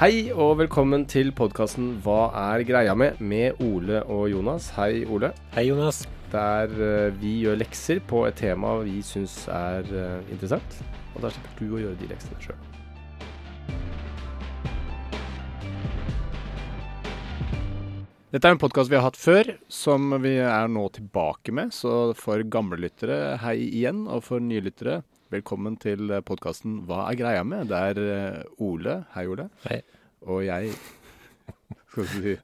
Hei og velkommen til podkasten Hva er greia med? med Ole og Jonas. Hei, Ole. Hei, Jonas. Der uh, vi gjør lekser på et tema vi syns er uh, interessant. Og der slipper du å gjøre de leksene sjøl. Dette er en podkast vi har hatt før, som vi er nå tilbake med. Så for gamle lyttere, hei igjen. Og for nye lyttere, velkommen til podkasten Hva er greia med? Det er eh, Ole. Hei, Ole. Hei. Og jeg Skal vi si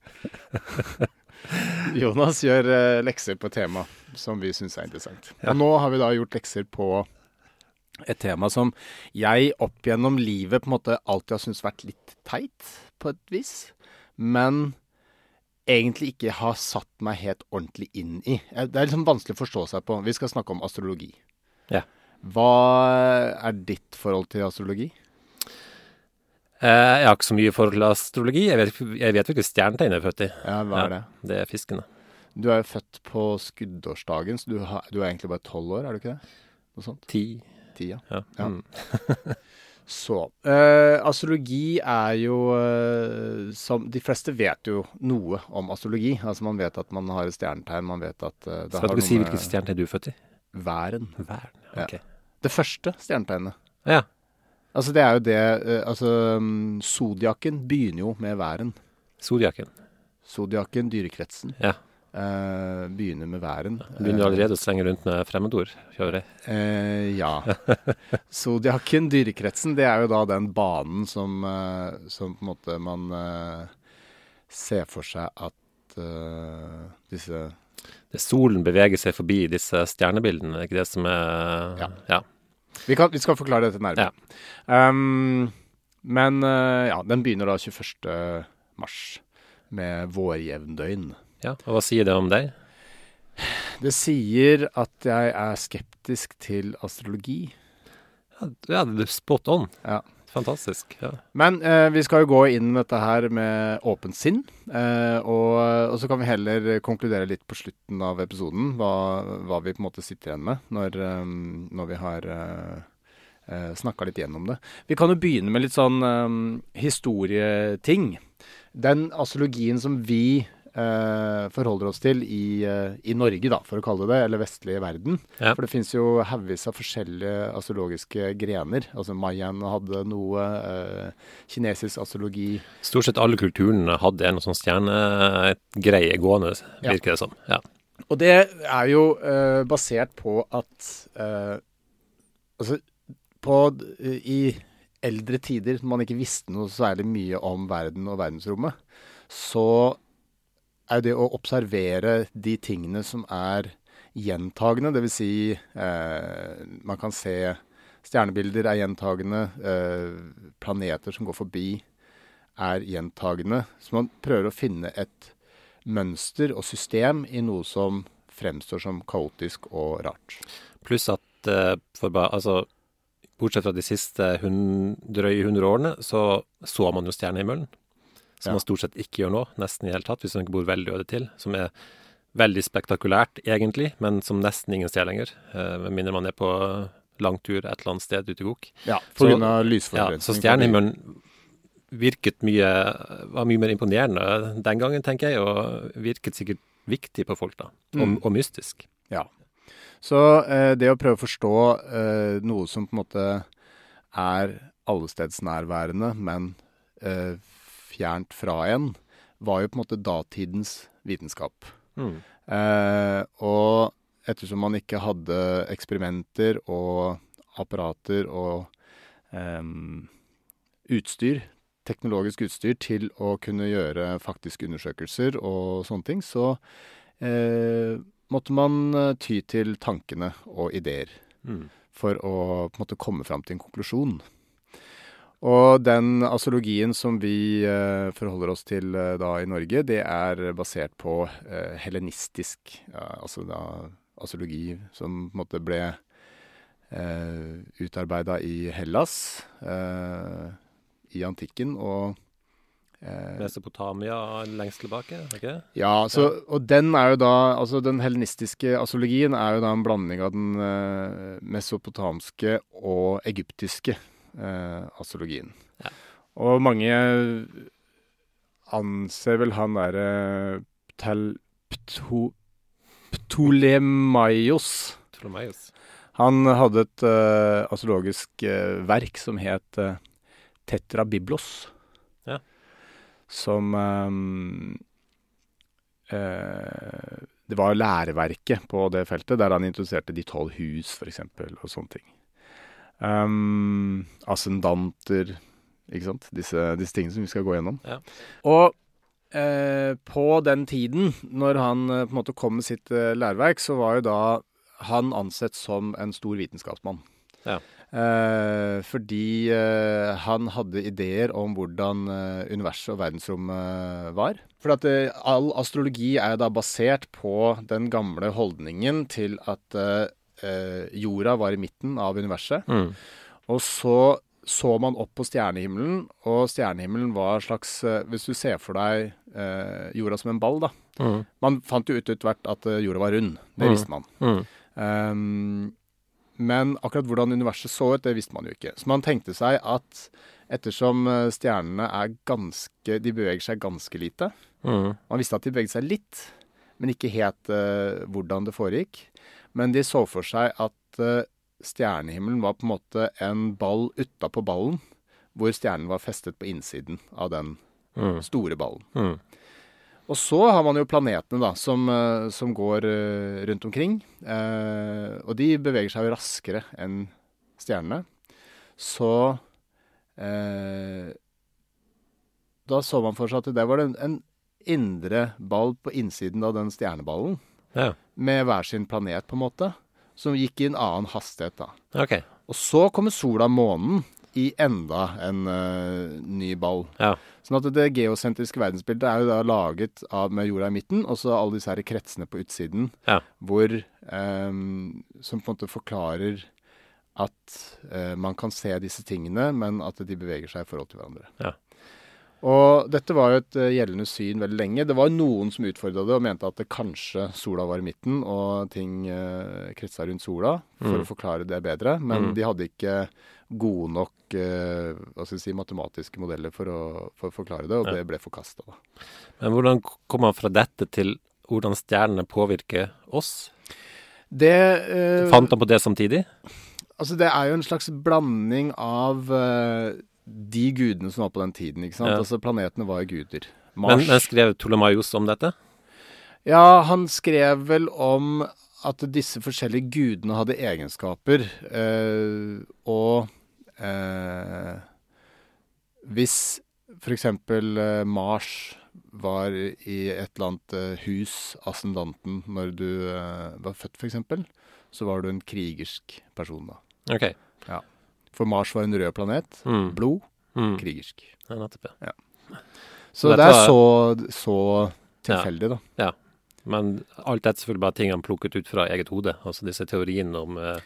Jonas gjør eh, lekser på tema som vi syns er interessant. Ja. Og nå har vi da gjort lekser på et tema som jeg opp gjennom livet på en måte alltid har syntes vært litt teit, på et vis. Men egentlig ikke har satt meg helt ordentlig inn i. Eh, Det er liksom vanskelig å forstå seg på. Vi skal snakke om astrologi. Ja. Hva er ditt forhold til astrologi? Eh, jeg har ikke så mye forhold til astrologi. Jeg vet, jeg vet hvilket stjernetegn jeg er født i. Ja, hva er det? Det er fiskene. Du er jo født på skuddårsdagen, så du, har, du er egentlig bare tolv år, er du ikke det? Noe sånt? Ti. Ti, ja. Ja. Ja. Mm. Så eh, astrologi er jo eh, som De fleste vet jo noe om astrologi. Altså Man vet at man har et stjernetegn, man vet at eh, det Skal har du si hvilket stjernetegn du er født i? væren. Væren. Ja. Ok. Det første stjernetegnet. Ja. Altså Det er jo det eh, Altså um, Zodiaken begynner jo med væren. Zodiaken. Zodiaken, dyrekretsen, Ja. Uh, begynner med væren. Begynner du allerede å slenge rundt med fremmedord? Kjører jeg. Uh, ja. Zodiaken, dyrekretsen, det er jo da den banen som, uh, som på en måte man ser for seg at disse Det solen beveger seg forbi disse stjernebildene, er ikke det som er Ja. ja. Vi, kan, vi skal forklare dette nærmere. Um, men uh, ja, den begynner da 21. mars med vårjevndøgn. Ja, Og hva sier det om deg? Det sier at jeg er skeptisk til astrologi. Ja, ja, det er spot on. Ja. Fantastisk. Ja. Men eh, vi skal jo gå inn i dette her med åpent sinn. Eh, og, og så kan vi heller konkludere litt på slutten av episoden hva, hva vi på en måte sitter igjen med når, um, når vi har uh, snakka litt gjennom det. Vi kan jo begynne med litt sånn eh, historieting. Den astrologien som vi eh, forholder oss til i, eh, i Norge, da, for å kalle det det, eller vestlige verden. Ja. For det fins jo haugvis av forskjellige astrologiske grener. Altså Mayan hadde noe, eh, kinesisk astrologi Stort sett alle kulturene hadde en sånn stjernegreie gående, Ja. virker det som. Ja. Og det er jo eh, basert på at eh, Altså, på i eldre tider, når man ikke visste noe særlig mye om verden og verdensrommet, så er jo det å observere de tingene som er gjentagende, dvs. Si, eh, man kan se stjernebilder er gjentagende, eh, planeter som går forbi er gjentagende. Så man prøver å finne et mønster og system i noe som fremstår som kaotisk og rart. Pluss at eh, for ba, altså, bortsett fra de siste hun, drøye 100 årene, så så man jo stjernehimmelen. Som Ja. man stort sett ikke gjør nå, nesten i hele tatt, hvis man ikke bor veldig øde til. Som er veldig spektakulært, egentlig, men som nesten ingen ser lenger. Eh, Med mindre man er på langtur et eller annet sted ute i Gok. Ja, pga. lysforurensning. Ja, så stjernehimmelen virket mye Var mye mer imponerende den gangen, tenker jeg, og virket sikkert viktig på folk, da. Og, Mm. og mystisk. Ja. Så eh, det å prøve å forstå eh, noe som på en måte er allestedsnærværende, men eh, fjernt fra en, var jo på en måte datidens vitenskap. Mm. Eh, og ettersom man ikke hadde eksperimenter og apparater og eh, utstyr, teknologisk utstyr, til å kunne gjøre faktiske undersøkelser og sånne ting, så eh, måtte man eh, ty til tankene og ideer Mm. for å på en måte komme fram til en konklusjon. Og den astrologien som vi eh, forholder oss til eh, da i Norge, det er basert på eh, helenistisk, ja, altså da astrologi som på en måte ble eh, utarbeida i Hellas eh, i antikken, og eh, Mesopotamia lengst tilbake, ikke det? ja, så, og den er jo da Altså den helenistiske astrologien er jo da en blanding av den eh, mesopotamske og egyptiske astrologien. Ja. Og mange anser vel han derre. Pto, Ptolemaios Ptolemaios. Han hadde et uh, astrologisk uh, verk som het uh, Tetra Biblos. Ja. Som um, eh, Det var læreverket på det feltet, der han introduserte de tolv hus, f.eks., og sånne ting. Um, ascendanter, ikke sant. Disse, disse tingene som vi skal gå gjennom. Ja. Og eh, på den tiden, når han eh, på en måte kom med sitt eh, læreverk, så var jo da han ansett som en stor vitenskapsmann. Ja. Eh, fordi eh, han hadde ideer om hvordan eh, universet og verdensrommet var. For at eh, all astrologi er da basert på den gamle holdningen til at eh, jorda var i midten av universet. Mm. Og så så man opp på stjernehimmelen, og stjernehimmelen var slags eh, Hvis du ser for deg eh, jorda som en ball, da. Mm. Man fant jo ut etter hvert at eh, jorda var rund. Det Mm. visste man. Mm. Ehm, men akkurat hvordan universet så ut, det visste man jo ikke. Så man tenkte seg at ettersom stjernene er ganske De beveger seg ganske lite. Mm. Man visste at de beveget seg litt, men ikke helt uh, hvordan det foregikk. Men de så for seg at eh, stjernehimmelen var på en måte en ball utapå ballen, hvor stjernen var festet på innsiden av den Mm. store ballen. Mm. Og så har man jo planetene, da, som, eh, som går eh, rundt omkring. Eh, og de beveger seg jo raskere enn stjernene. Så eh, Da så man for seg at det var en, en indre ball på innsiden av den stjerneballen, Ja. Med hver sin planet, på en måte, som gikk i en annen hastighet, da. OK. Og så kommer sola og månen i enda en uh, ny ball. Ja. Sånn at det geosentriske verdensbildet er jo da laget av, med jorda i midten, og så alle disse her kretsene på utsiden, Ja. hvor um, Som på en måte forklarer at uh, man kan se disse tingene, men at de beveger seg i forhold til hverandre. Ja. Og dette var jo et eh, gjeldende syn veldig lenge. Det var noen som utfordra det og mente at det kanskje sola var i midten og ting eh, kretsa rundt sola, for Mm. å forklare det bedre. Men Mm. de hadde ikke gode nok eh, si, matematiske modeller for å, for å forklare det, og Ja. det ble forkasta. Men hvordan kom man fra dette til hvordan stjernene påvirker oss? Det, eh, Fant han på det samtidig? altså det er jo en slags blanding av eh, de gudene som var på den tiden. ikke sant? Ja. Altså Planetene var guder. Men, Mars men skrev Ptolemaios om dette? Ja, han skrev vel om at disse forskjellige gudene hadde egenskaper, eh, og eh, hvis f.eks. Eh, Mars var i et eller annet eh, hus, ascendanten, når du eh, var født f.eks., så var du en krigersk person da. OK. For Mars var en rød planet. Mm. Blod, Mm. krigersk. Ja, nettopp, ja. Så det er så, så tilfeldig, da. Ja. Men alt dette er selvfølgelig bare ting han plukket ut fra eget hode. Altså disse teoriene om, eh,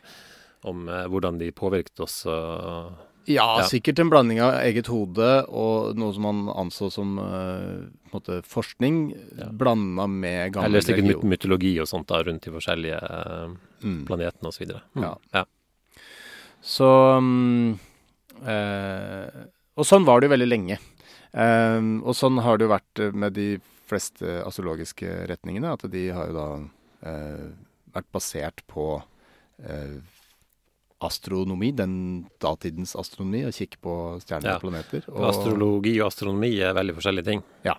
om eh, hvordan de påvirket oss. Og, Ja, Ja. sikkert en blanding av eget hode og noe som man anså som uh, måte forskning, Ja. blanda med gammel eller sikkert mytologi og sånt da, rundt de forskjellige uh, Mm. planetene osv. Mm. Ja. ja. Så mm, eh, og sånn var det jo veldig lenge. Eh, og sånn har det jo vært med de fleste astrologiske retningene, at de har jo da eh, vært basert på astronomi, den datidens astronomi, og kikke på stjerner Ja. og planeter. Og Astrologi og astronomi er veldig forskjellige ting. Ja.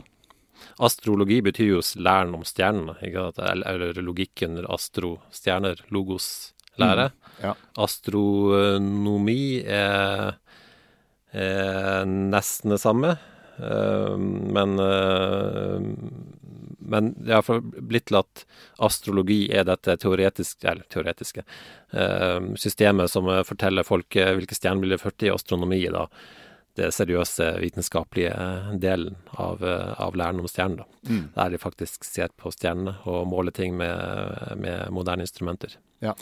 Astrologi betyr jo læren om stjernene. Eller, eller logikken astro, stjerner, logos, lære. Ja. Astronomi er, er nesten det samme, Uh, men uh, men det har blitt til at astrologi er dette teoretiske, eller teoretiske uh, systemet som forteller folk hvilke stjernebilder er født i. Astronomi da det seriøse vitenskapelige delen av, eh, av læren om stjernen. Da. Mm. Der de faktisk ser på stjernene og måler ting med, med moderne instrumenter. Ja.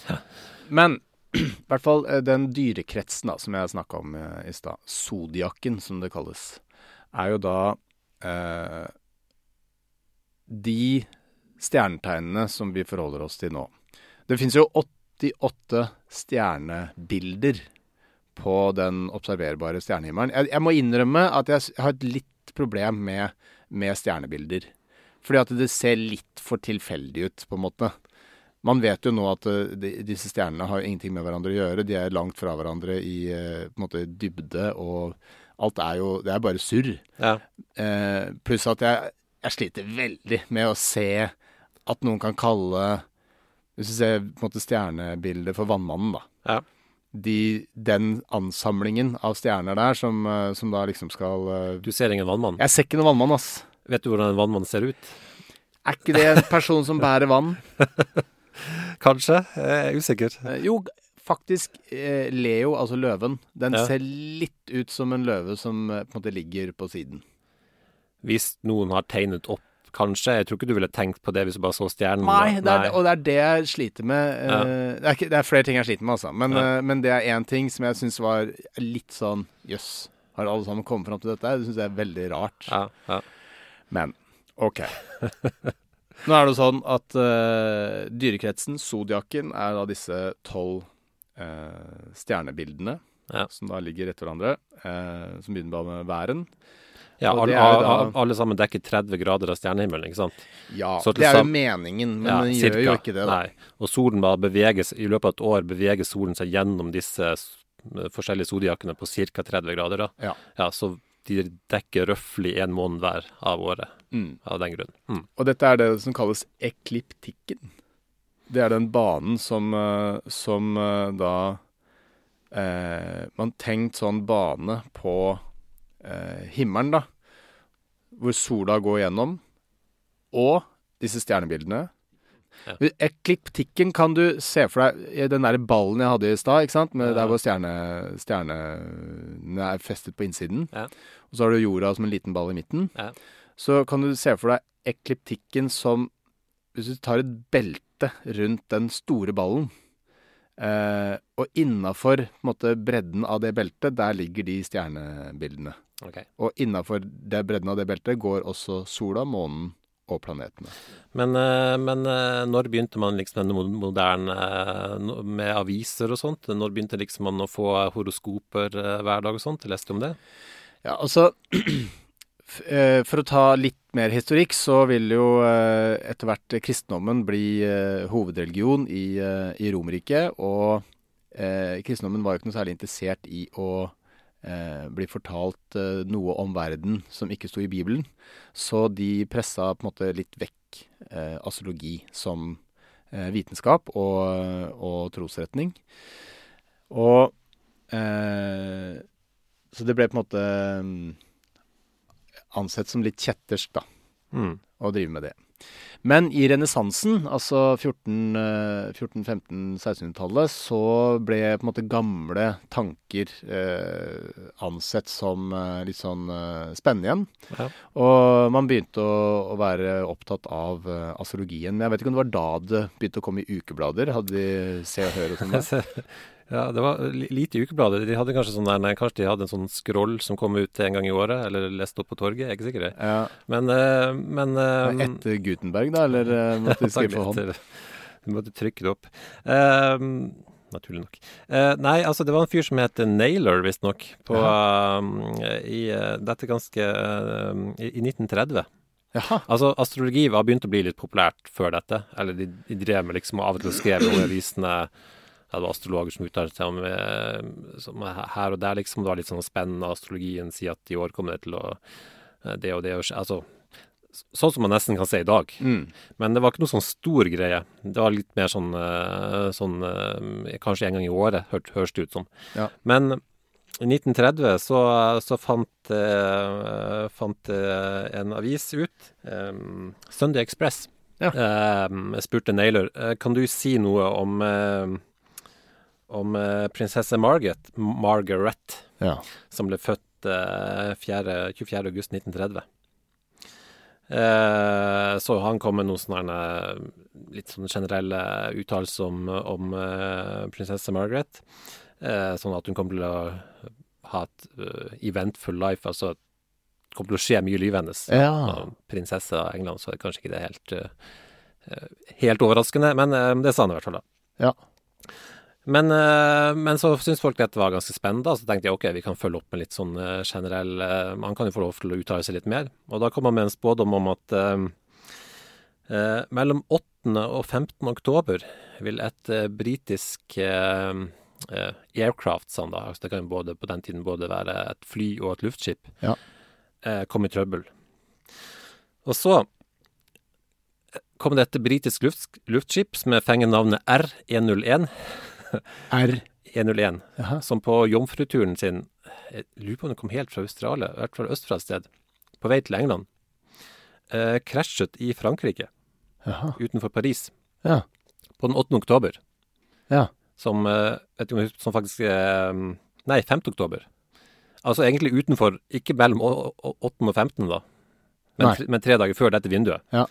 Men i hvert fall eh, den dyrekretsen da, som jeg snakka om eh, i stad, zodiaken som det kalles, er jo da eh, de stjernetegnene som vi forholder oss til nå. Det fins jo 88 stjernebilder på den observerbare stjernehimmelen. Jeg, jeg må innrømme at jeg har et litt problem med, med stjernebilder. Fordi at det ser litt for tilfeldig ut, på en måte. Man vet jo nå at eh, de, disse stjernene har ingenting med hverandre å gjøre. De er langt fra hverandre i eh, måte dybde, og alt er jo Det er bare surr. Ja. Eh, pluss at jeg, jeg sliter veldig med å se at noen kan kalle Hvis du ser på en måte stjernebildet for Vannmannen, da. Ja. De, den ansamlingen av stjerner der som, eh, som da liksom skal eh, Du ser ingen vannmann. Jeg ser ikke noen vannmann, ass. Vet du hvordan en vannmann ser ut? Er ikke det en person som bærer vann? Kanskje. Jeg er usikker. Eh, Jo, faktisk. Leo, altså løven, den Ja. ser litt ut som en løve som på en måte ligger på siden. Hvis noen har tegnet opp, kanskje. Jeg tror ikke du ville tenkt på det hvis du bare så stjernen. Nei, det er, og det er det jeg sliter med. eh, Ja. Det, er ikke, det er flere ting jeg sliter med, altså. Men, Ja. eh, men det er én ting som jeg syns var litt sånn Jøss, har alle sammen kommet fram til dette? Det syns jeg er veldig rart. Ja, ja. Men OK. Nå er det sånn at uh, dyrekretsen, zodiaken, er da disse tolv uh, stjernebildene som da ligger etter hverandre. uh, som begynner med væren. Ja alle, det da- alle, sammen dekker 30 grader av stjernehimmelen, ikke sant? Ja, Så til det er jo meningen, men Ja, den cirka. gjør jo ikke det, da. Nei. Og solen bare beveges, i løpet av et år beveger solen seg gjennom disse forskjellige sodiakkene på ca. 30 grader. Da. Ja. ja, så de dekker røftlig en måned hver av året, Mm. av den grunn. Mm. Og dette er det som kalles ekliptikken. Det er den banen som, eh, som eh, da eh, Man tenkt sånn bane på himmelen, da. Hvor sola går gjennom. Og disse stjernebildene. Ja. Ekliptikken kan du se for deg den der ballen jeg hadde i stad, ikke sant? Med Ja. der hvor stjerne, stjernene er festet på innsiden. Ja. Og så har du jorda som en liten ball i midten. Ja. Så kan du se for deg ekliptikken som Hvis du tar et belte rundt den store ballen, eh, og innafor bredden av det beltet, der ligger de stjernebildene. Ok. Og innafor bredden av det beltet går også sola, månen og planetene. Men, eh, men eh, når begynte man liksom den moderne eh, med aviser og sånt? Når begynte liksom man å få horoskoper hver dag og sånt? Jeg leste om det. Ja, altså For å ta litt mer historikk, så vil jo etter hvert kristendommen bli hovedreligion i, i Romerriket. Og kristendommen var jo ikke noe særlig interessert i å eh, bli fortalt eh, noe om verden som ikke sto i Bibelen. Så de pressa på en måte litt vekk eh, astrologi som eh, vitenskap og, og trosretning. Og eh, Så det ble på en måte mm, ansett som litt kjettersk, da Mm. å drive med det. Men i renessansen, altså 14, eh, 14-15-1600-tallet, så ble på en måte gamle tanker eh, ansett som eh, litt sånn eh, spennende igjen. Ja. Og man begynte å, å være opptatt av eh, astrologien. Men jeg vet ikke om det var da det begynte å komme i ukeblader? Hadde de Se og Hør og sånn? ja, det var lite lite ukebladet. De hadde kanskje sånn der, nei, kanskje de hadde en sånn scroll som kom ut en gang i året, eller leste opp på torget. Jeg er ikke sikker. Ja, Men, eh, men eh, etter Gutenberg, da? Eller eh, måtte de skrive for hånd? Du måtte trykke det opp. Eh, naturlig nok. Eh, nei, altså det var en fyr som het Naylor, visstnok, uh, i uh, dette ganske uh, i, i 1930. Jaha. Altså, astrologi var begynt å bli litt populært før dette. Eller de, de drev med liksom av og til å skrive om avisene Det var astrologer som uttalte seg om eh, som her og der, liksom. Det var litt sånn spennende. Astrologien sier at i år kommer det til å det og det å skje. Altså Sånn som man nesten kan se i dag. Mm. Men det var ikke noe sånn stor greie. Det var litt mer sånn, sånn Kanskje en gang i året, hør, høres det ut som. Ja. Men i 1930 så, så fant, eh, fant eh, en avis ut, eh, Sunday Express, Ja. Jeg spurte Naylor kan du si noe om, om prinsesse Margaret, Margaret, Ja. som ble født 4, 24. august 1930. Eh, så han kom med noen sånne litt sånne generelle uttalelser om, om eh, prinsesse Margaret. Eh, sånn at hun kommer til å ha et uh, eventful life, altså det kommer til å skje mye i livet hennes. Ja. Prinsesse av England, så er det kanskje ikke det helt, uh, helt overraskende, men uh, det sa han i hvert fall, da. Ja. Men, men så syntes folk dette var ganske spennende, så tenkte jeg ok, vi kan følge opp med litt sånn generell Man kan jo få lov til å uttale seg litt mer. Og da kom han med en spådom om at mellom 8. og 15. oktober vil et britisk eh, aircraft, sånn da. Altså det kan både, på den tiden både være et fly og et luftskip. Ja. Kom i trøbbel. Og så kom det et britisk luft, luftskip som fenger navnet R101. R. 101. Som på jomfruturen sin Jeg lurer på om det kom helt fra Australia, i hvert fall øst fra et sted. På vei til England. eh, krasjet i Frankrike, Aha. utenfor Paris, Ja. på den 8. oktober. Ja. som, eh, som faktisk eh, Nei, 5. oktober. Altså egentlig utenfor, ikke mellom å- å- 8. og 15., da. Men, tre- men tre dager før dette vinduet. Ja.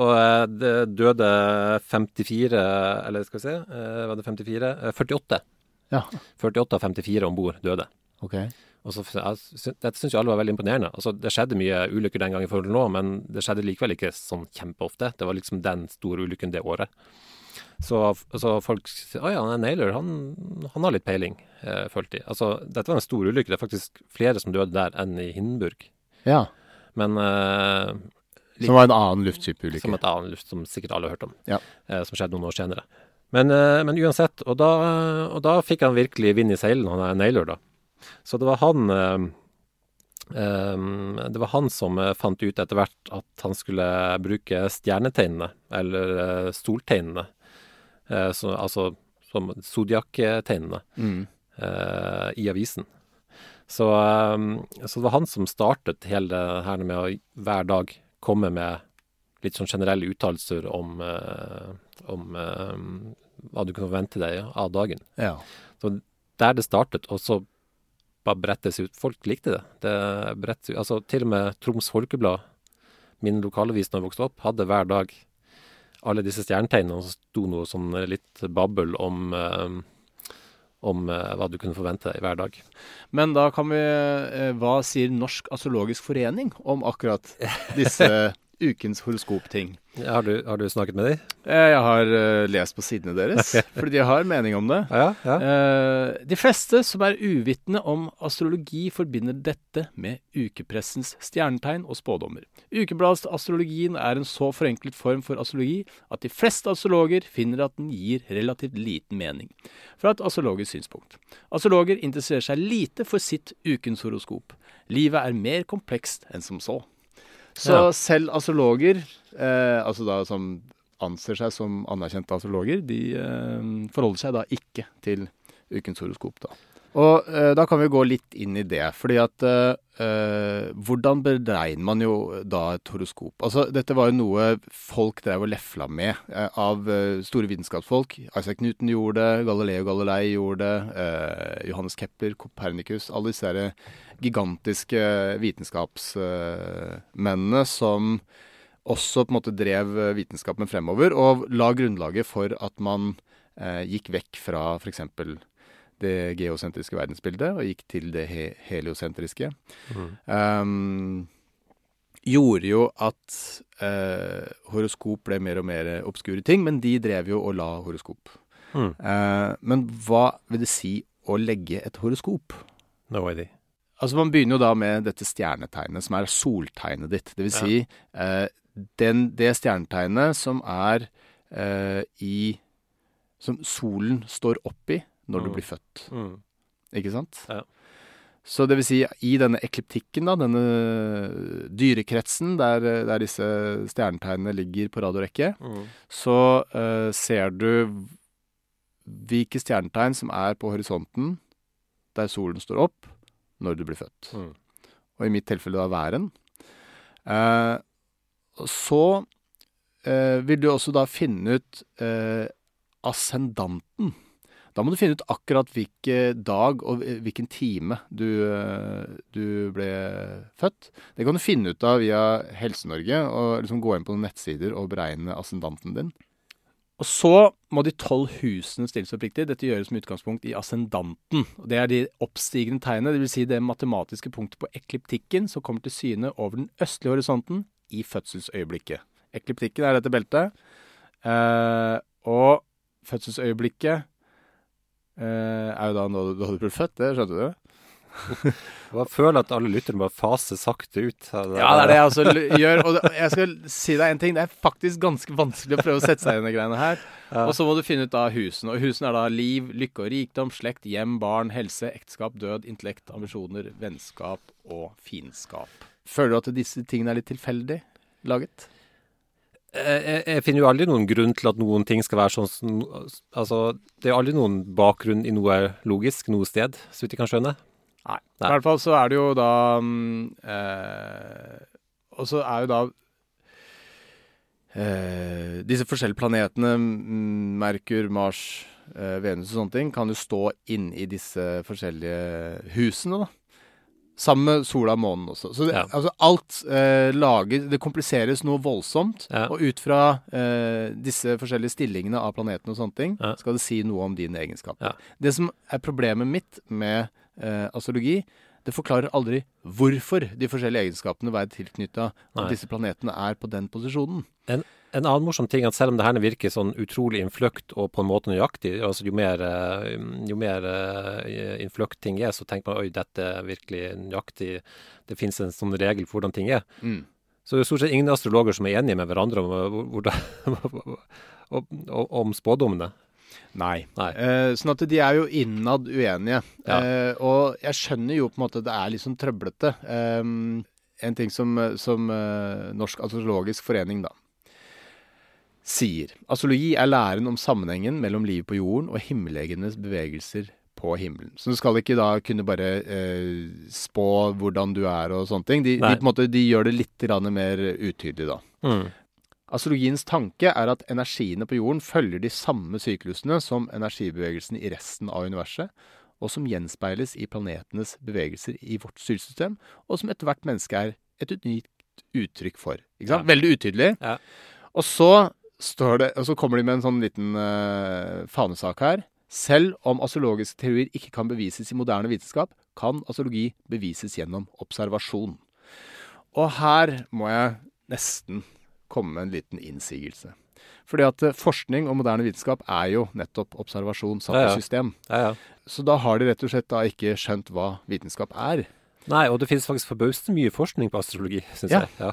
Og eh, det døde 54 Eller skal vi se, eh, var det 54? Eh, 48. Ja. 48 av 54 om bord døde. OK. Og så, jeg dette syns jo alle var veldig imponerende. Altså, det skjedde mye ulykker den gang i forhold til nå, men det skjedde likevel ikke sånn kjempeofte. Det var liksom den store ulykken det året. Så, så folk sier å ja, han Naylor, han, han har litt peiling, eh, følte de. Altså, dette var en stor ulykke. Det er faktisk flere som døde der enn i Hindenburg. Ja. Men eh, Som var en annen luftskipulykke. som et annet luft som sikkert alle har hørt om, Ja. eh, som skjedde noen år senere. Men, eh, men uansett, og da, og da fikk han virkelig vind i seilene, han er Naylor, da. Så det var han eh, eh, Det var han som eh, fant ut etter hvert at han skulle bruke stjernetegnene, eller eh, soltegnene, eh, så, altså som zodiac-tegnene, Mm. eh, i avisen. Så, eh, så det var han som startet hele det her med å hver dag komme med litt sånn generelle uttalelser om, eh, om eh, hva du kan forvente deg av dagen. Ja. Så der det startet, og så bare brettes ut. Folk likte det. det brettes. Altså til og med Troms Folkeblad, min lokalavis da jeg vokste opp, hadde hver dag alle disse stjernetegnene, så sto noe sånn litt babbel om eh, om eh, hva du kunne forvente deg i hver dag. Men da kan vi eh, Hva sier Norsk astrologisk forening om akkurat disse ukens horoskopting? Har du, har du snakket med dem? Eh, Jeg har uh, lest på sidene deres, fordi de har mening om det. Ja, ja. Uh, de fleste som er uvitende om astrologi, forbinder dette med ukepressens stjernetegn og spådommer. Ukebladsastrologien er en så forenklet form for astrologi at de fleste astrologer finner at den gir relativt liten mening, fra et astrologisk synspunkt. Astrologer interesserer seg lite for sitt ukens horoskop. Livet er mer komplekst enn som så. Så Ja. selv astrologer, eh, altså da som anser seg som anerkjente astrologer, de eh, forholder seg da ikke til ukens horoskop. da. Og eh, da kan vi gå litt inn i det. fordi at eh, eh, Hvordan beregner man jo da et horoskop? Altså, Dette var jo noe folk drev og lefla med eh, av eh, store vitenskapsfolk. Isaac Newton gjorde det, Galileo Galilei gjorde det, eh, Johannes Kepler, Copernicus Alle disse der gigantiske vitenskapsmennene som også på en måte drev vitenskapen fremover, og la grunnlaget for at man gikk vekk fra f.eks. det geosentriske verdensbildet og gikk til det he heliosentriske. Um, gjorde jo at uh, horoskop ble mer og mer obskure ting, men de drev jo og la horoskop. Mm. Uh, men hva vil det si å legge et horoskop? No idea. Altså Man begynner jo da med dette stjernetegnet, som er soltegnet ditt. Det vil si eh, den, det stjernetegnet som er i Som solen står oppi når du Mm. blir født. Mm. Ikke sant? Ja. Så det vil si, i denne ekliptikken, da, denne dyrekretsen der, der disse stjernetegnene ligger på radiorekke, Mm. så uh, ser du hvilke stjernetegn som er på horisonten der solen står opp når du blir født. Mm. Og i mitt tilfelle da væren. Uh, så uh, vil du også da finne ut ascendanten. Da må du finne ut akkurat hvilken dag og hvilken time du, du ble født. Det kan du finne ut av via Helse-Norge, og liksom gå inn på noen nettsider og beregne ascendanten din. Og så må de tolv husene stilles opp riktig. Dette gjøres med utgangspunkt i ascendanten. Det er de oppstigende tegnene, dvs. Si det matematiske punktet på ekliptikken som kommer til syne over den østlige horisonten i fødselsøyeblikket. Ekliptikken er dette beltet. Eh, og fødselsøyeblikket er jo da når du hadde blitt født, det skjønte du? Jeg føler at alle lytterne bare faser sakte ut. Eller? Ja, det er det jeg også l- gjør. Og jeg skal si deg en ting. Det er faktisk ganske vanskelig å prøve å sette seg inn i greiene her. Og så må du finne ut av husene. Og husene er da liv, lykke og rikdom, slekt, hjem, barn, helse, ekteskap, død, intellekt, ambisjoner, vennskap og fiendskap. Føler du at disse tingene er litt tilfeldig laget? Jeg, jeg- jeg finner jo aldri noen grunn til at noen ting skal være sånn som Altså, det er aldri noen bakgrunn i noe logisk noe sted, så vidt jeg kan skjønne. Nei. Nei. I hvert fall så er det jo da eh, Og så er jo da eh, Disse forskjellige planetene, mm, Merkur, Mars, eh, Venus og sånne ting, kan jo stå inn i disse forskjellige husene, da. Sammen med sola og månen også. Så det, Ja. altså alt eh, lager Det kompliseres noe voldsomt. Ja. Og ut fra eh, disse forskjellige stillingene av planetene og sånne ting, Ja. skal det si noe om dine egenskaper. Det som er problemet mitt med eh, astrologi, det forklarer aldri hvorfor de forskjellige egenskapene være tilknytta at disse planetene er på den posisjonen. En, en annen morsom ting at selv om det her virker sånn utrolig innfløkt og på en måte nøyaktig, altså jo mer, eh, jo mer eh, innfløkt ting er, så tenker man oi, dette er virkelig nøyaktig. Det finnes en sånn regel for hvordan ting er. Mm. Så det er stort sett ingen astrologer som er enige med hverandre om, eh, om, om, om spådommene. Nei. Nei. Eh, sånn at de er jo innad uenige. Ja. Eh, og jeg skjønner jo på en måte det er litt sånn trøblete. Eh, en ting som, som eh, Norsk astrologisk forening, da, sier. Astrologi er læren om sammenhengen mellom livet på jorden og himmellegenes bevegelser på himmelen. Så du skal ikke da kunne bare eh, spå hvordan du er og sånne ting. De, de, måte, de gjør det litt mer utydelig, da. Mm. Astrologiens tanke er at energiene på jorden følger de samme syklusene som energibevegelsene i resten av universet, og som gjenspeiles i planetenes bevegelser i vårt styresystem, og som ethvert menneske er et unikt uttrykk for. Ikke sant? Ja. Veldig utydelig. Ja. Og så står det, og så kommer de med en sånn liten uh, fanesak her. Selv om astrologiske teorier ikke kan bevises i moderne vitenskap, kan astrologi bevises gjennom observasjon. Og her må jeg nesten komme med en liten innsigelse. Fordi at eh, forskning og moderne vitenskap er jo nettopp observasjon satt Ja, i ja. system. Ja, ja. Så da har de rett og slett da ikke skjønt hva vitenskap er. Nei, og det finnes faktisk forbausende mye forskning på astrologi, syns Ja. jeg. Ja.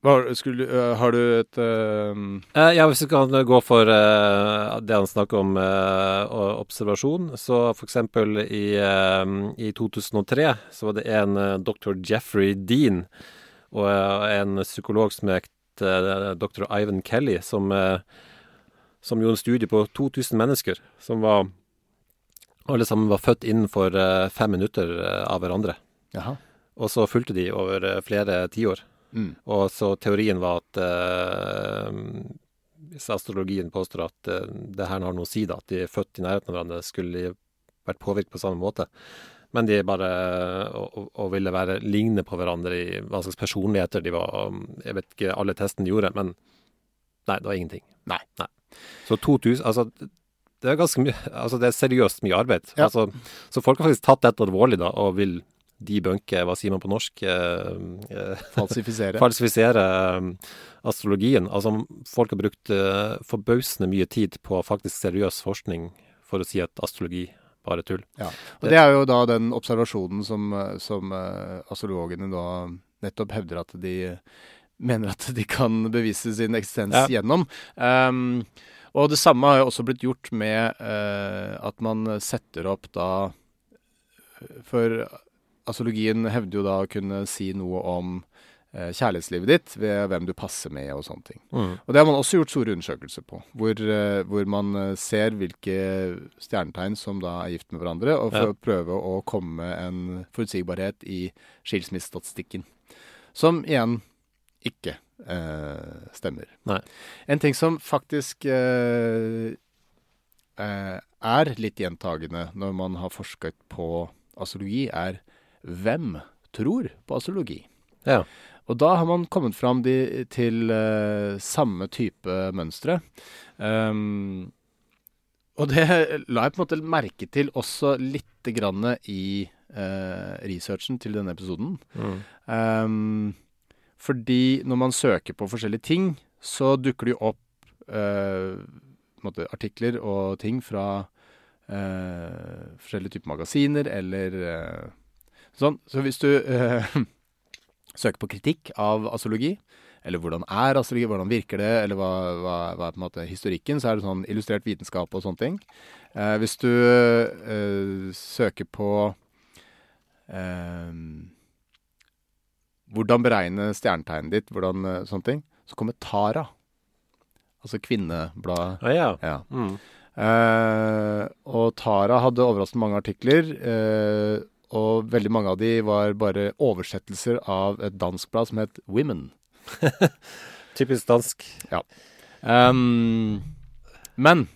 Hva, skulle, har du et uh... Eh, ja, hvis vi kan gå for uh, det han snakker om uh, observasjon, så eksempel i, i 2003 så var det en dr. Jeffrey Dean og en psykolog som het dr. Ivan Kelly, som, som gjorde en studie på 2000 mennesker, som var alle sammen var født innenfor fem minutter av hverandre. Jaha. Og så fulgte de over flere tiår. Mm. Og så teorien var at eh, Hvis astrologien påstår at eh, det her har noe å si, da, at de er født i nærheten av hverandre, skulle vært påvirket på samme måte. Men de bare og, og- og ville være lignende på hverandre i hva slags personligheter de var. Jeg vet ikke alle testene de gjorde, men nei, det var ingenting. Nei. Så 2000 Altså, det er ganske mye Altså, det er seriøst mye arbeid. Ja. Altså, så folk har faktisk tatt dette alvorlig, da, og vil debunke, hva sier man på norsk? Eh, eh, Falsifisere. falsifisere um, astrologien. Altså, folk har brukt forbausende mye tid på faktisk seriøs forskning for å si at astrologi bare er tull. Ja. Og det er jo da den observasjonen som, som astrologene da nettopp hevder at de mener at de kan bevise sin eksistens Ja. gjennom. Um, og det samme har jo også blitt gjort med uh, at man setter opp da For astrologien hevder jo da å kunne si noe om eh, kjærlighetslivet ditt ved hvem du passer med og sånne ting. Og det har man også gjort store undersøkelser på, hvor, eh, hvor man eh, ser hvilke stjernetegn som da er gift med hverandre, og for Ja. å prøve å komme med en forutsigbarhet i skilsmissestatistikken. Som igjen ikke eh, stemmer. Nei. En ting som faktisk eh, eh, er litt gjentagende når man har forsket på astrologi, er hvem tror på astrologi? Ja. Og da har man kommet fram de, til uh, samme type mønstre. Um, og det la jeg på en måte merke til også lite grann i uh, researchen til denne episoden. Mm. Um, fordi når man søker på forskjellige ting, så dukker det jo opp uh, måte artikler og ting fra forskjellige typer magasiner eller sånn. Så hvis du eh, søker på kritikk av astrologi, eller hvordan er astrologi, hvordan virker det, eller hva, hva, hva er på en måte historikken, så er det sånn illustrert vitenskap og sånne ting. Eh, hvis du eh, søker på eh, hvordan beregne stjernetegnet ditt, hvordan eh, sånne ting, så kommer Tara. Altså kvinnebladet. Ah, ja. Ja. Mm. Eh, og Tara hadde overraskende mange artikler, eh, og veldig mange av de var bare oversettelser av et dansk blad som het Women. Typisk dansk. Um, men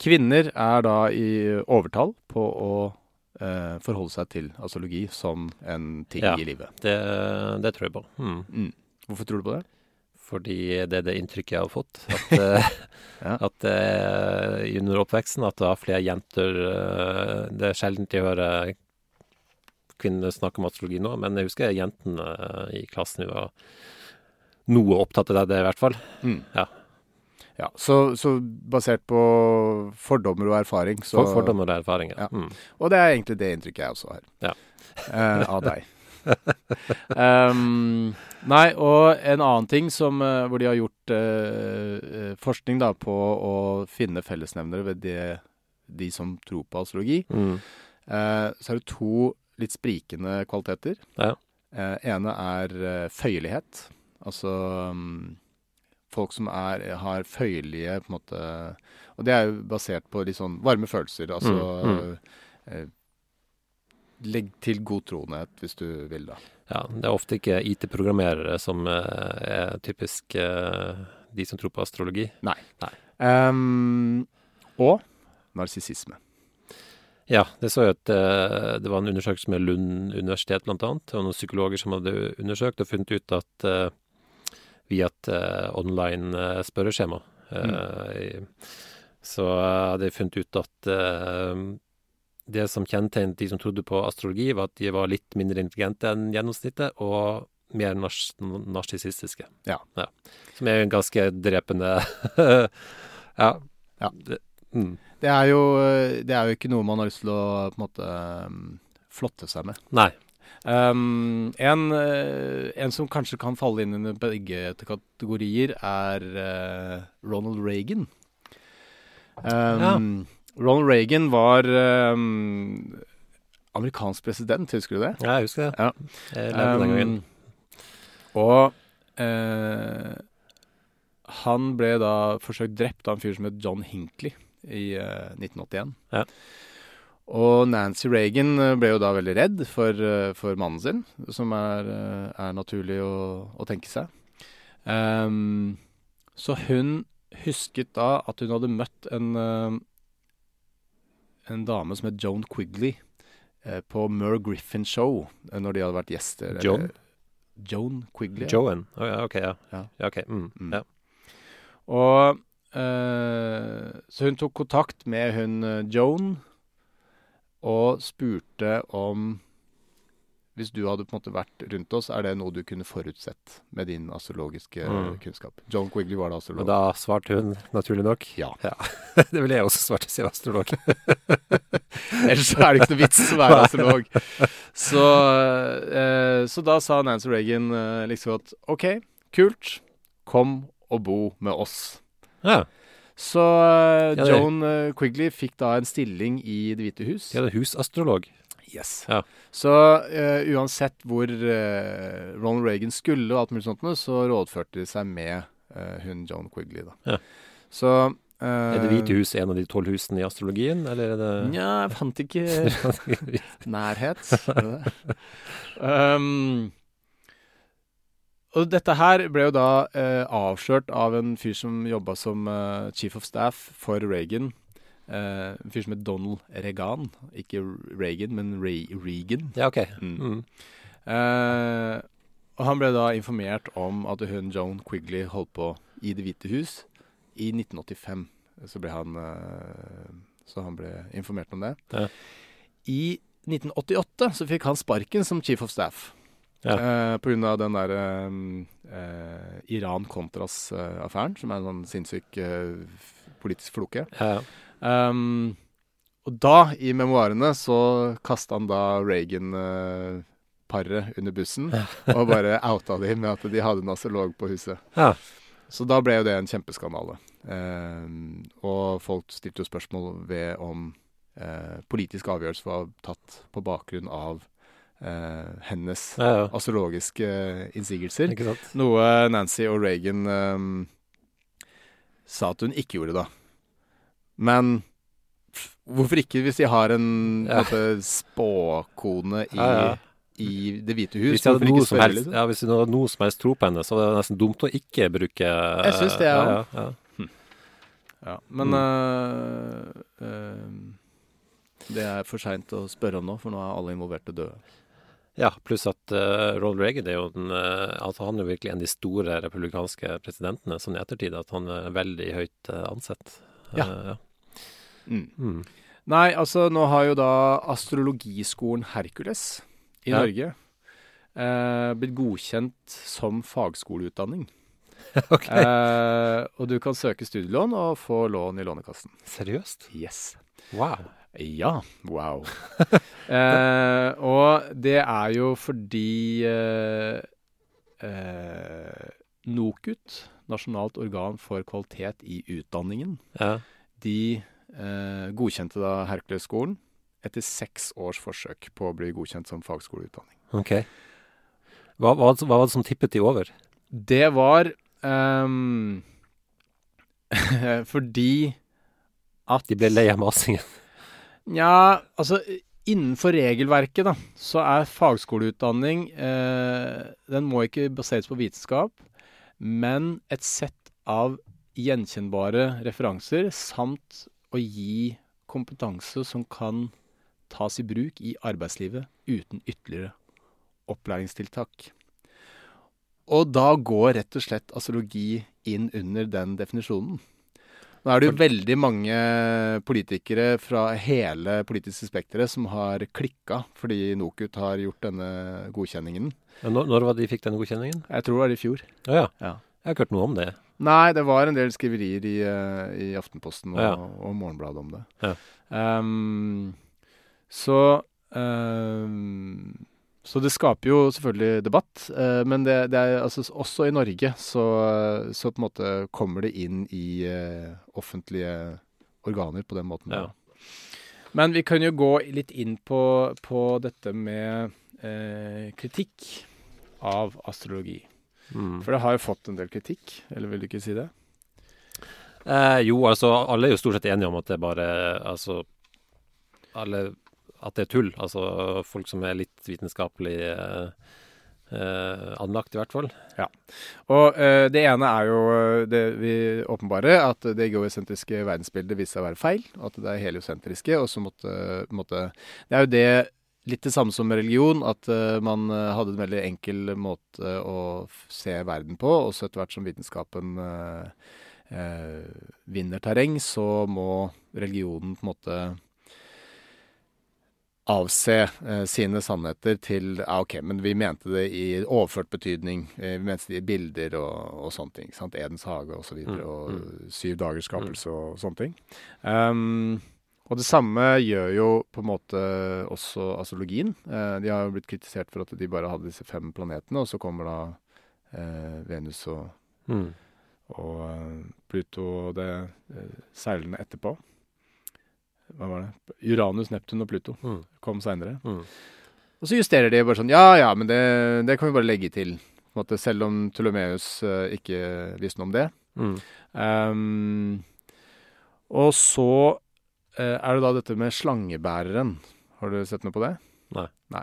kvinner er da i overtall på å uh, forholde seg til astrologi som en ting Ja. i livet. Det, det tror jeg på. Hmm. Mm. Hvorfor tror du på det? Fordi det er det inntrykket jeg har fått. At, eh, Ja. at uh, under oppveksten at det var flere jenter uh, Det er sjelden jeg hører kvinner snakke om astrologi nå, men jeg husker jentene uh, i klassen vi var noe opptatt av det, i hvert fall. Mm. Ja. Ja, så, så basert på fordommer og erfaring så, For, fordommer og erfaring, Ja. Mm. Og det er egentlig det inntrykket jeg også har. Ja. Eh, av deg. um, nei, og en annen ting som, eh, hvor de har gjort eh, forskning da, på å finne fellesnevnere ved det, de som tror på astrologi, Mm. uh, så er det to litt sprikende kvaliteter. Ja. Uh, ene er føyelighet. Altså um, folk som er, har føyelige på en måte Og det er jo basert på litt sånn varme følelser. Altså Mm, Eh, Legg til godtroenhet, hvis du vil, da. ja. Det er ofte ikke IT-programmerere som eh, er typisk eh, de som tror på astrologi. Ehm, og narsissisme. Ja, det så jeg at eh, det var en undersøkelse med Lund universitet bl.a. var noen psykologer som hadde undersøkt og funnet ut at via et online spørreskjema mm. så hadde jeg funnet ut at det som kjennetegnet de som trodde på astrologi, var at de var litt mindre intelligente enn gjennomsnittet, og mer nars narsissistiske. Ja. Som er en ganske drepende Ja. Ja. Det, mm. Det er, jo, det er jo ikke noe man har lyst til å på en måte um, flotte seg med. Nei. Um, en, eh, en som kanskje kan falle inn under begge kategorier, er eh, Ronald Reagan. Um, Ronald Reagan var um, amerikansk president, husker du det? Ja, jeg husker det. Ja. Jeg levde den gangen. Um, og uh, han ble da forsøkt drept av en fyr som het John Hinckley i uh, 1981. Ja. Og Nancy Reagan eh, ble jo da veldig redd for, eh, for mannen sin, som er, eh, er naturlig å, å tenke seg. Um, så hun husket da at hun hadde møtt en, eh, en dame som het Joan Quigley eh, på Mer Griffin Show, eh, når de hadde vært gjester. eller- Joan? Joan Quigley. Joan. Å ja, OK, ja. Ja. ja okay. Mm. Mm. Ja. Og eh, Så hun tok kontakt med hun Joan og spurte om Hvis du hadde på en måte vært rundt oss, er det noe du kunne forutsett med din astrologiske Mm. kunnskap? John Quigley var da Og da svarte hun naturlig nok Ja. det ville jeg også svart var astrolog. Ellers er det ikke noe vits å være astrolog. Så, eh, så da sa Nancy Reagan eh, liksom at OK, kult. Kom og bo med oss. ja. Så eh, Joan eh, Quigley fikk da en stilling i Det hvite hus. Det er husastrolog. Yes. Ja. Så uh, uansett hvor uh, Ronald Reagan skulle og alt mulig sånt, så rådførte de seg med uh, hun Joan Quigley. da. Ja. Så Er Det hvite hus en av de tolv husene i astrologien, eller er det Nja, jeg fant ikke nærhet. Um, og dette her ble jo da avslørt av en fyr som jobba som chief of staff for Reagan. Eh, en fyr som het Donald Regan. Ikke Reagan, men Ray Regan. Ja, OK. Mm. Mm. Uh, og han ble da informert om at hun Joan Quigley holdt på i Det hvite hus i 1985. Så ble han, uh, så han ble informert om det. Ja. I 1988 så fikk han sparken som chief of staff. Ja. Uh, på grunn av den der eh, Iran-Contras-affæren, som er en sånn sinnssyk politisk floke. Ja, ja. Um, og da, i memoarene, så kasta han da Reagan-paret under bussen og bare outa de med at de hadde en astrolog på huset. Ja. Så da ble jo det en kjempeskandale. Um, og folk stilte jo spørsmål ved om uh, politisk avgjørelse var tatt på bakgrunn av uh, hennes Ja, ja. astrologiske innsigelser. Noe Nancy og Reagan um, sa at hun ikke gjorde da. Men hvorfor ikke hvis de har en Ja. en måte, spåkone i, Ja, ja. i Det hvite hus? Hvis de hadde noe som helst, ja, hvis hadde noe som helst tro på henne, så var det nesten dumt å ikke bruke Jeg synes det, ja. ja. ja, ja. Ja, men Mm. øh, øh, det er for seint å spørre om nå, for nå er alle involverte døde. Ja, pluss at uh, Ronald Reagan er jo den, altså han er jo virkelig en av de store republikanske presidentene sånn i ettertid, at han er veldig høyt ansett. Ja. Mm. Mm. Nei, altså nå har jo da astrologiskolen Hercules i Ja. Norge eh, blitt godkjent som fagskoleutdanning. ok, Eh, og du kan søke studielån og få lån i Lånekassen. seriøst? Yes. Wow. Ja, wow. eh, og det er jo fordi eh, eh, NOKUT, Nasjonalt organ for kvalitet i utdanningen, Ja. de godkjente da Hercules-skolen etter seks års forsøk på å bli godkjent som fagskoleutdanning. Ok. Hva, hva, hva var det som tippet de over? Det var um, fordi at De ble lei av masingen. Nja, altså innenfor regelverket, da, så er fagskoleutdanning eh, Den må ikke baseres på vitenskap, men et sett av gjenkjennbare referanser samt å gi kompetanse som kan tas i bruk i arbeidslivet uten ytterligere opplæringstiltak. Og da går rett og slett astrologi inn under den definisjonen. Nå er det jo veldig mange politikere fra hele politiske spekteret som har klikka fordi NOKUT har gjort denne godkjenningen. Ja, når, når var de fikk denne godkjenningen? Jeg tror det var i fjor. Å ja. Ja. Jeg har ikke hørt noe om det. Nei, det var en del skriverier i, eh, i Aftenposten og, Ja. og Morgenbladet om det. Ja. Um, så um, Så det skaper jo selvfølgelig debatt. Uh, men det, det er altså også i Norge så, så på en måte kommer det inn i uh, offentlige organer på den måten. Ja. Men vi kan jo gå litt inn på, på dette med eh, kritikk av astrologi. Mm. For det har jo fått en del kritikk, eller vil du ikke si det? Eh, jo, altså alle er jo stort sett enige om at det er bare Altså alle At det er tull. Altså folk som er litt vitenskapelig eh, eh, anlagt, i hvert fall. Ja. Og eh, det ene er jo eh, det vi åpenbare, at det geosentriske verdensbildet viste seg å være feil. At det er heliosentriske. Og så måtte, måtte Det er jo det litt det samme som religion, at uh, man eh, hadde en veldig enkel måte å se verden på. Og så etter hvert som vitenskapen uh, uh, vinner terreng, så må religionen på en måte avse sine sannheter til ja, OK, men vi mente det i overført betydning. Vi mente det i bilder og, og sånne ting. Sant? Edens hage og så videre. Mm, Og syv dagers skapelse og sånne ting. Um, og det samme gjør jo på en måte også astrologien. Eh, de har jo blitt kritisert for at de bare hadde disse fem planetene, og så kommer da eh, Venus og, Mm. og eh, Pluto og det eh, seilende etterpå. Hva var det? Uranus, Neptun og Pluto Mm. kom seinere. Mm. Og så justerer de bare sånn Ja ja, men det, det kan vi bare legge til. Måte, selv om Ptolemeus eh, ikke visste noe om det. Ehm, og så er det da dette med slangebæreren. Har du sett noe på det? Nei.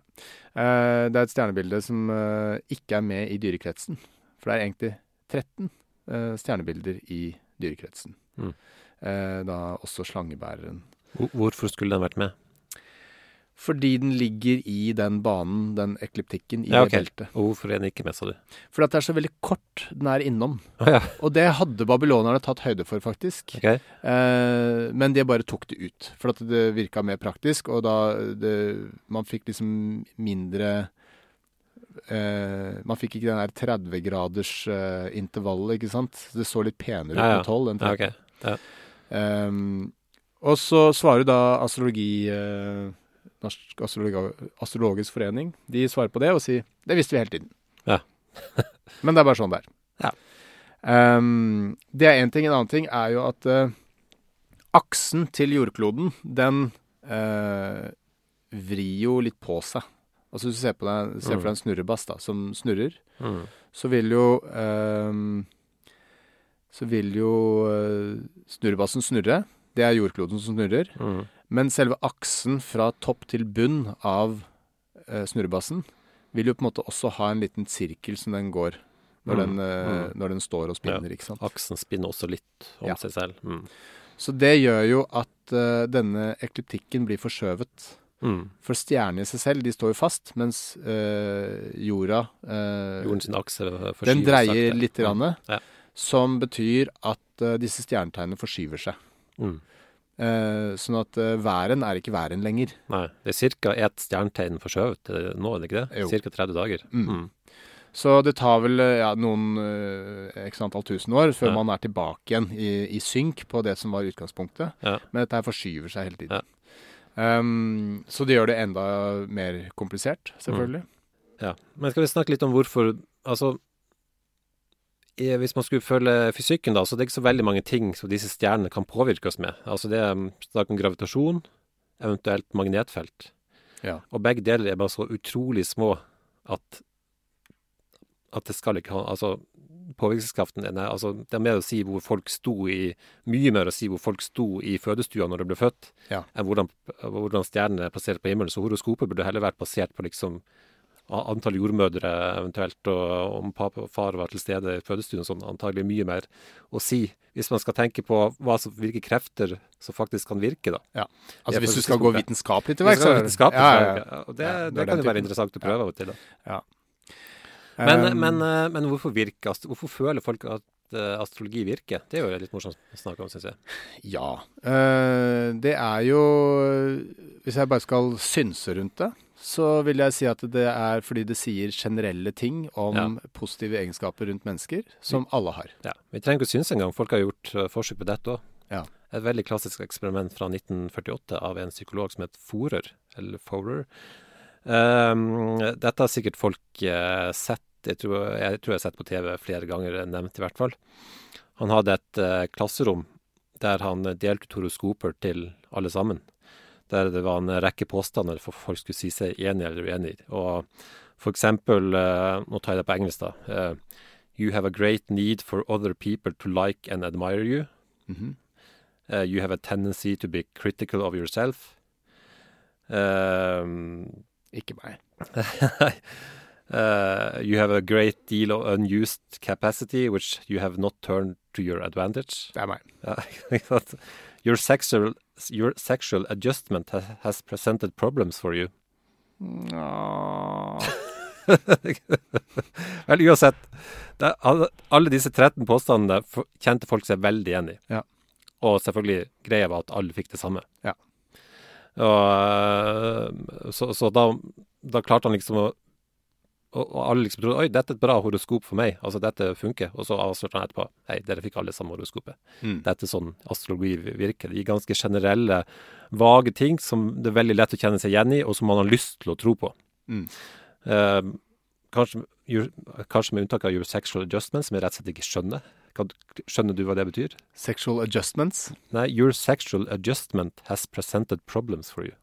Eh, det er et stjernebilde som eh, ikke er med i dyrekretsen. For det er egentlig 13 eh, stjernebilder i dyrekretsen. Mm. Eh, da også slangebæreren. Hvorfor skulle den vært med? Fordi den ligger i den banen, den ekliptikken, i Ja, okay. beltet. Og hvorfor er den ikke med, sa du? For at det er så veldig kort den er innom. Å ja. Og det hadde babylonerne tatt høyde for, faktisk. Okay. Eh, men de bare tok det ut, for at det virka mer praktisk. Og da det, Man fikk liksom mindre eh, Man fikk ikke den der 30 graders eh, intervallet, ikke sant. Det så litt penere ut Ja, ja. med 12 enn Ja, 13. ok. Um, og så svarer da astrologi eh, Norsk astrologisk forening. De svarer på det og sier det visste vi hele tiden. Ja. Men det er bare sånn det er. Ja. Um, det er én ting. En annen ting er jo at uh, aksen til jordkloden, den uh, vrir jo litt på seg. Altså hvis du ser, på deg, ser for deg en snurrebass da, som snurrer, Mm. så vil jo um, Så vil jo uh, snurrebassen snurre. Det er jordkloden som snurrer. Mm. Men selve aksen fra topp til bunn av eh, snurrebassen vil jo på en måte også ha en liten sirkel som den går når, Mm, den, eh, mm. når den står og spinner, ikke sant. Aksen spinner også litt om Ja. seg selv. Mm. Så det gjør jo at eh, denne ekliptikken blir forskjøvet. Mm. For stjernene i seg selv, de står jo fast, mens eh, jorda eh, Jorden sin akse forskyver Den dreier sakte. litt, grann, Ja. som betyr at eh, disse stjernetegnene forskyver seg. Mm. Eh, sånn at uh, væren er ikke væren lenger. Nei, det er ca. ett stjernetegn forskjøvet nå, er det ikke det? Ca. 30 dager. Mm. Mm. Så det tar vel eh, ja, noen uh, x antall tusen år før Ja. man er tilbake igjen i, i synk på det som var utgangspunktet. Ja. Men dette her forskyver seg hele tiden. Um, så det gjør det enda mer komplisert, selvfølgelig. Ja. Men skal vi snakke litt om hvorfor Altså, hvis man skulle følge fysikken, da, så det er ikke så veldig mange ting som disse stjernene kan påvirke oss med. Altså, det er mm, snakk om gravitasjon, eventuelt magnetfelt. Ja. Og begge deler er bare så utrolig små at at det skal ikke ha Altså, påvirkningskraften er altså, Det er mer å si hvor folk sto i Mye mer å si hvor folk sto i fødestua når de ble født, Ja. enn hvordan, hvordan stjernene er plassert på himmelen. Så horoskopet burde heller vært basert på liksom antall jordmødre eventuelt, og om pappa og far var til stede i fødestuen, sånn antagelig mye mer å si. Hvis man skal tenke på hva hvilke krefter som faktisk kan virke, da. Ja. Altså Hvis du skal gå vitenskapelig til verks, er Ja, ja, ja. Og det, Ja, det, det kan jo være interessant å prøve av og til. da. Ja. Men, Um, men, eh, men hvorfor virker Hvorfor føler folk at eh, astrologi virker? Det er jo litt morsomt å snakke om, syns jeg. Ja. eh, det er jo Hvis jeg bare skal synse rundt det, så vil jeg si at det er fordi det sier generelle ting om Ja. positive egenskaper rundt mennesker, som alle har. Ja, Vi trenger ikke å synes engang. Folk har gjort eh, forsøk på dette òg. Ja. Et veldig klassisk eksperiment fra 1948 av en psykolog som het Forer, eller Forer. Um, dette har sikkert folk uh, sett. Jeg tror, jeg tror jeg har sett på TV flere ganger, nevnt i hvert fall. Han hadde et uh, klasserom der han delte ut horoskoper til alle sammen. Der det var en rekke påstander for folk skulle si seg enig eller uenig. Og for eksempel, eh, nå tar jeg det på engelsk, da. eh, You have a great need for other people to like and admire you. Mhm. Uh, you have a tendency to be critical of yourself. Um, Ikke meg. uh, you have a great deal of unused capacity, which you have not turned to your advantage. Det er meg. Uh, your sexual your sexual adjustment ha, has presented problems for you. Vel, uansett. Det, alle, alle disse 13 påstandene kjente folk seg veldig igjen i. Ja. Og selvfølgelig, greia var at alle fikk det samme. Ja. Og, øh, så så da, da klarte han liksom å og, og alle liksom trodde oi, dette er et bra horoskop for meg. Altså, dette funker. Og så avslørte han etterpå hei, dere fikk alle samme horoskopet. Mm. Dette er sånn astrologi virker. Det gir ganske generelle, vage ting som det er veldig lett å kjenne seg igjen i, og som man har lyst til å tro på. Mm. Eh, kanskje, kanskje med unntak av your sexual adjustment, som jeg rett og slett ikke skjønner. Skjønner du hva det betyr? Sexual adjustments. Nei, your sexual adjustment has presented problems for you.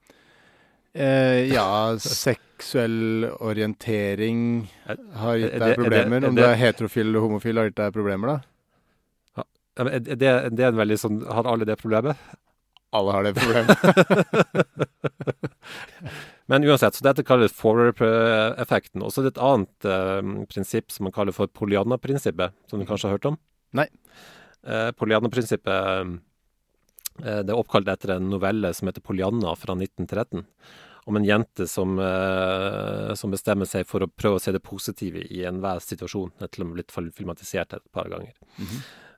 Eh, ja, seksuell orientering har gitt deg problemer. er Om du er heterofil eller homofil, har gitt deg problemer, da? Ja, Er det, er det en veldig sånn Har alle det problemet? Alle har det problemet. Men uansett, så dette kalles Forer-effekten. Og så er det et annet eh, prinsipp som man kaller for Pollyanna-prinsippet, som du kanskje har hørt om? Nei. Eh, Pollyanna-prinsippet eh, det er oppkalt etter en novelle som heter Pollyanna fra 1913. Om en jente som, eh, som bestemmer seg for å prøve å se det positive i enhver situasjon. Det er til og med blitt filmatisert et par ganger.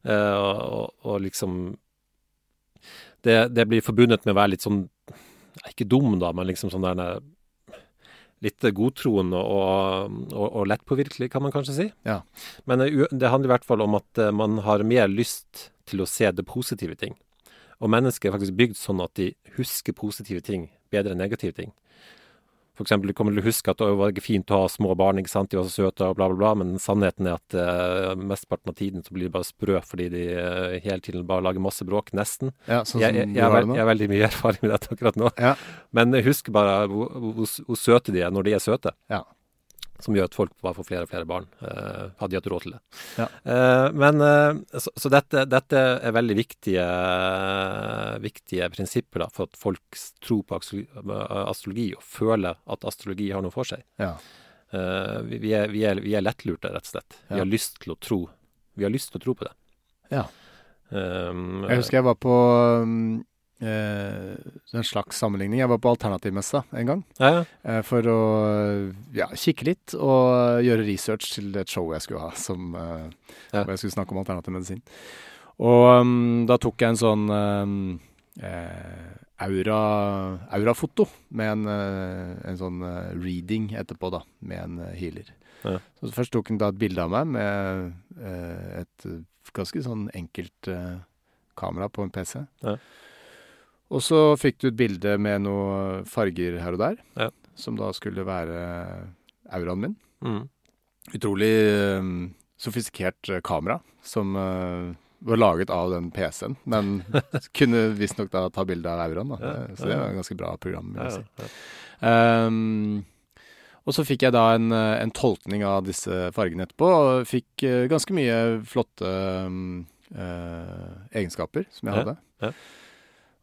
Eh, og, og, og liksom det, det blir forbundet med å være litt sånn Ikke dum, da, men liksom sånn der eh, Litt godtroende og, og, og lettpåvirkelig, kan man kanskje si. Ja. Men eh, det handler i hvert fall om at eh, man har mer lyst til å se det positive ting. Og mennesker er faktisk bygd sånn at de husker positive ting bedre enn negative ting. For eksempel, du kommer til å huske at det var ikke fint å ha små barn, ikke sant, de var så søte og bla, bla, bla, men sannheten er at uh, mesteparten av tiden så blir de bare sprø fordi de uh, hele tiden bare lager masse bråk, nesten. Ja, sånn jeg, jeg, jeg, har veld, vel- jeg har veldig mye erfaring med dette akkurat nå. Ja. Men husk bare hvor, hvor, hvor søte de er når de er søte. Ja. Som gjør at folk bare får flere og flere barn. eh, hadde de hatt råd til det. Ja. Eh, men eh, Så, så dette, dette er veldig viktige, viktige prinsipper da, for at folk tror på astrologi og føler at astrologi har noe for seg. Ja. Eh, vi, vi, er, vi, er, vi er lettlurte, rett og slett. Vi har lyst til å tro Vi har lyst til å tro på det. Ja. Um, Jeg husker jeg var på um, en slags sammenligning. Jeg var på Alternativmessa en gang. ja, ja. eh, for å ja, kikke litt og gjøre research til et show jeg skulle ha, som, eh, hvor jeg skulle snakke om alternativ medisin. Og um, da tok jeg en sånn um, eh, aura, aurafoto med en, eh, en sånn eh, reading etterpå, da, med en eh, healer. Ja. Så først tok han da et bilde av meg med eh, et eh, ganske sånn enkelt eh, kamera på en PC. Ja. Og så fikk du et bilde med noen farger her og der, Ja. som da skulle være auraen min. Mm. Utrolig eh, sofistikert eh, kamera, som uh, var laget av den PC-en, men kunne visstnok da ta bilde av auraen. Da. Ja, Så det var et ganske bra program. vil jeg si. ja, ja. Ehm, og så fikk jeg da en, eh, en tolkning av disse fargene etterpå, og fikk uh, ganske mye flotte um, uh, egenskaper som jeg Ja, hadde.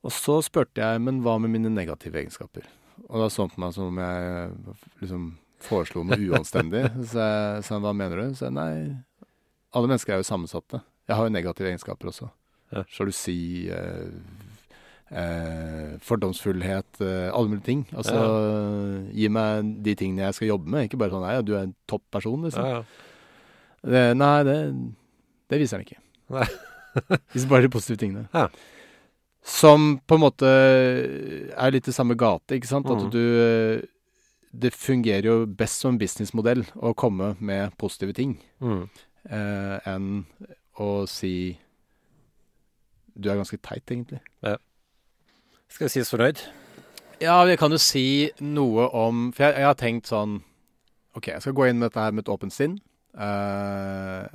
Ja. Og så spurte jeg, men hva med mine negative egenskaper? Og da så han på meg som om jeg liksom foreslo noe uanstendig. Så jeg sa hva mener du? Så jeg nei, alle mennesker er jo sammensatte. Jeg har jo negative egenskaper også. Ja. Sjalusi, eh, eh, fordomsfullhet, eh, alle mulige ting. Altså, gi meg de tingene jeg skal jobbe med, ikke bare sånn nei, du er en topp person, liksom. Ja, ja. Det, nei, det, Det viser han ikke. Nei. Viser bare de positive tingene. Ja. Som på en måte er litt i samme gate, ikke sant? At Mhm. du eh, Det fungerer jo best som businessmodell å komme med positive ting Mm. eh, enn å si Du er ganske teit, egentlig. Skal vi si oss fornøyd? Ja, jeg kan jo si noe om For jeg, jeg har tenkt sånn OK, jeg skal gå inn med dette her med et åpent sinn. eh,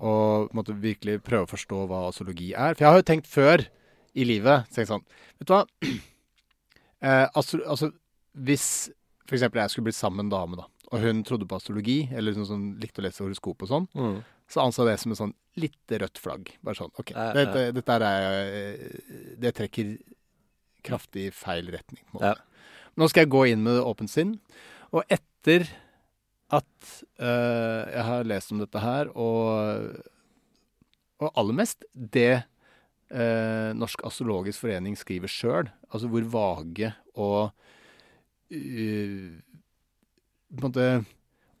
og måtte virkelig prøve å forstå hva astrologi er. For jeg har jo tenkt før i livet tenkt sånn Vet du hva? Eh, astro, altså, hvis f.eks. jeg skulle blitt sammen med en dame, da, og hun trodde på astrologi, eller liksom sånn, likte å lese horoskop og sånn, Mm. så anså jeg det som et sånn litt rødt flagg. Bare sånn OK, Ja, ja. dette, dette er eh, Det trekker kraftig feil retning. på en måte. Nå skal jeg gå inn med åpent sinn. Og etter at øh, jeg har lest om dette her, og, og aller mest det eh, Norsk astrologisk forening skriver sjøl, altså hvor vage og uh, på en måte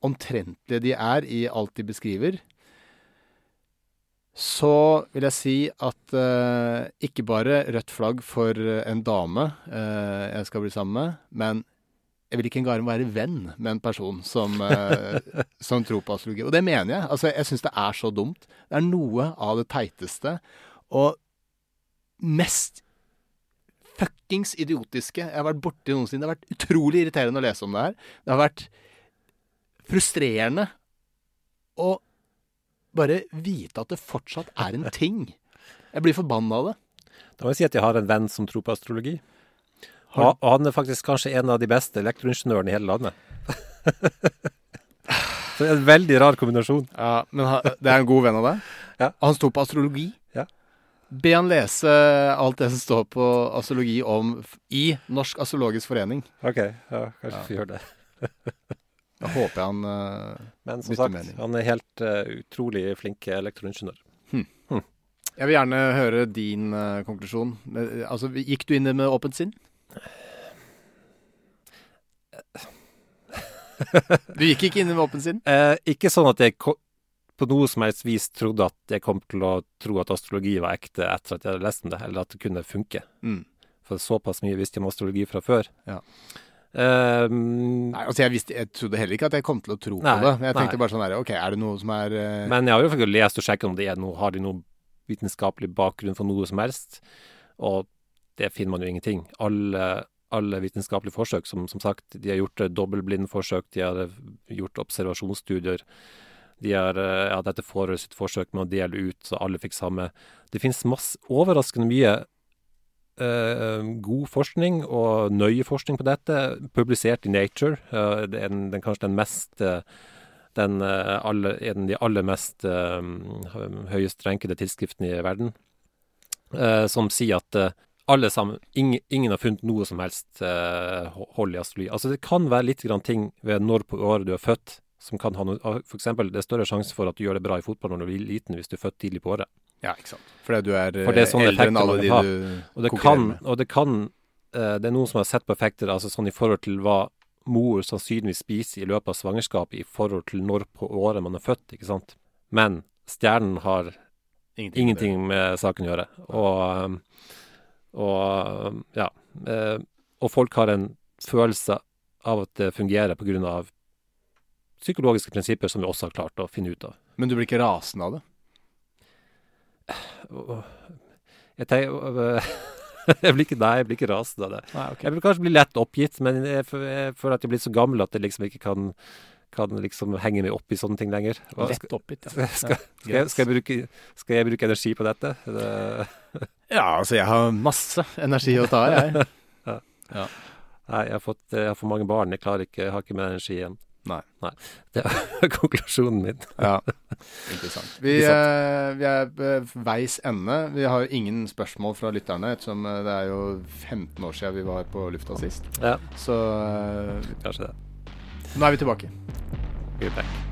omtrentlige de er i alt de beskriver, så vil jeg si at eh, ikke bare rødt flagg for en dame eh, jeg skal bli sammen med, men jeg vil ikke engang være venn med en person som, eh, som tror på astrologi. Og det mener jeg. Altså, jeg syns det er så dumt. Det er noe av det teiteste og mest fuckings idiotiske jeg har vært borti noensinne. Det har vært utrolig irriterende å lese om det her. Det har vært frustrerende å bare vite at det fortsatt er en ting. Jeg blir forbanna av det. Da må jeg si at jeg har en venn som tror på astrologi. Og, han er faktisk kanskje en av de beste elektroingeniørene i hele landet. Så det er en veldig rar kombinasjon. Ja, Men det er en god venn av deg? Ja. Han sto på astrologi? Be han lese alt det som står på astrologi om i Norsk astrologisk forening. Ok, ja, kanskje vi gjør det. Da håper jeg han uh, Men som sagt, mening. han er helt uh, utrolig flink elektroingeniør. Jeg vil gjerne høre din uh, konklusjon. Altså, gikk du inn med åpent sinn? Du gikk ikke inn med åpent sinn? Ikke sånn at jeg på noe som helst vis trodde at jeg kom til å tro at astrologi var ekte etter at jeg hadde lest om det, eller at det kunne funke. Mm. For såpass mye visste jeg om astrologi fra før. Ja. Um, Nei, altså jeg, visste, jeg trodde heller ikke at jeg kom til å tro Nei, på det. Jeg tenkte nei. bare sånn her, OK, er det noe som er uh... Men jeg har jo faktisk lest og sjekket om det er noe, har de noen vitenskapelig bakgrunn for noe som helst, og det finner man jo ingenting. Alle, alle vitenskapelige forsøk, som, som sagt, de har gjort dobbeltblindforsøk, de har gjort observasjonsstudier, de har eh, ja, dette foråret sitt forsøk med å dele ut så alle fikk samme. Det finnes masse, overraskende mye eh, god forskning og nøye forskning på dette, publisert i Nature. Eh, er den, den, kanskje den mest eh, den, eh, alle, en av de aller mest høyest renkede tidsskriftene i verden, som sier at alle sammen, ingen, ingen har funnet noe som helst eh, hold i astrologi. Altså Det kan være litt grann ting ved når på året du er født, som kan ha noe ah, For eksempel, det er større sjanse for at du gjør det bra i fotball når du er liten hvis du er født tidlig på året. Ja, ikke sant. Fordi du er, For det er eh, sånne eldre enn alle de du Og det konkurrerer kan, med. og det kan eh, Det er noen som har sett på effekter altså sånn i forhold til hva mor sannsynligvis spiser i løpet av svangerskapet i forhold til når på året man er født, ikke sant. Men stjernen har Ingenting. ingenting med saken å gjøre. Og, um, og um, ja. eh, Og folk har en følelse av at det fungerer av psykologiske prinsipper som vi også har klart å finne ut av. Men du blir ikke rasende av det? Jeg, tenker, jeg blir ikke Nei, jeg blir ikke rasende av det. Nei, okay. Jeg vil kanskje bli lett oppgitt, men jeg, jeg føler at jeg er blitt så gammel at jeg liksom ikke kan, kan liksom henge meg opp i sånne ting lenger. Hva- Lett Skal, oppgitt, ja. skal, skal, jeg, skal, jeg bruke, skal jeg bruke energi på dette? Det, Ja, altså jeg har masse energi å ta av, jeg. nei, jeg har fått jeg har for mange barn. Jeg klarer ikke, jeg har ikke mer energi igjen. Nei. Det er konklusjonen min. Ja, interessant. Vi, eh, vi er ved veis ende. Vi har jo ingen spørsmål fra lytterne, ettersom eh, det er jo 15 år siden vi var på lufta sist. Ja, Så eh, kanskje det. nå er vi tilbake. We're back.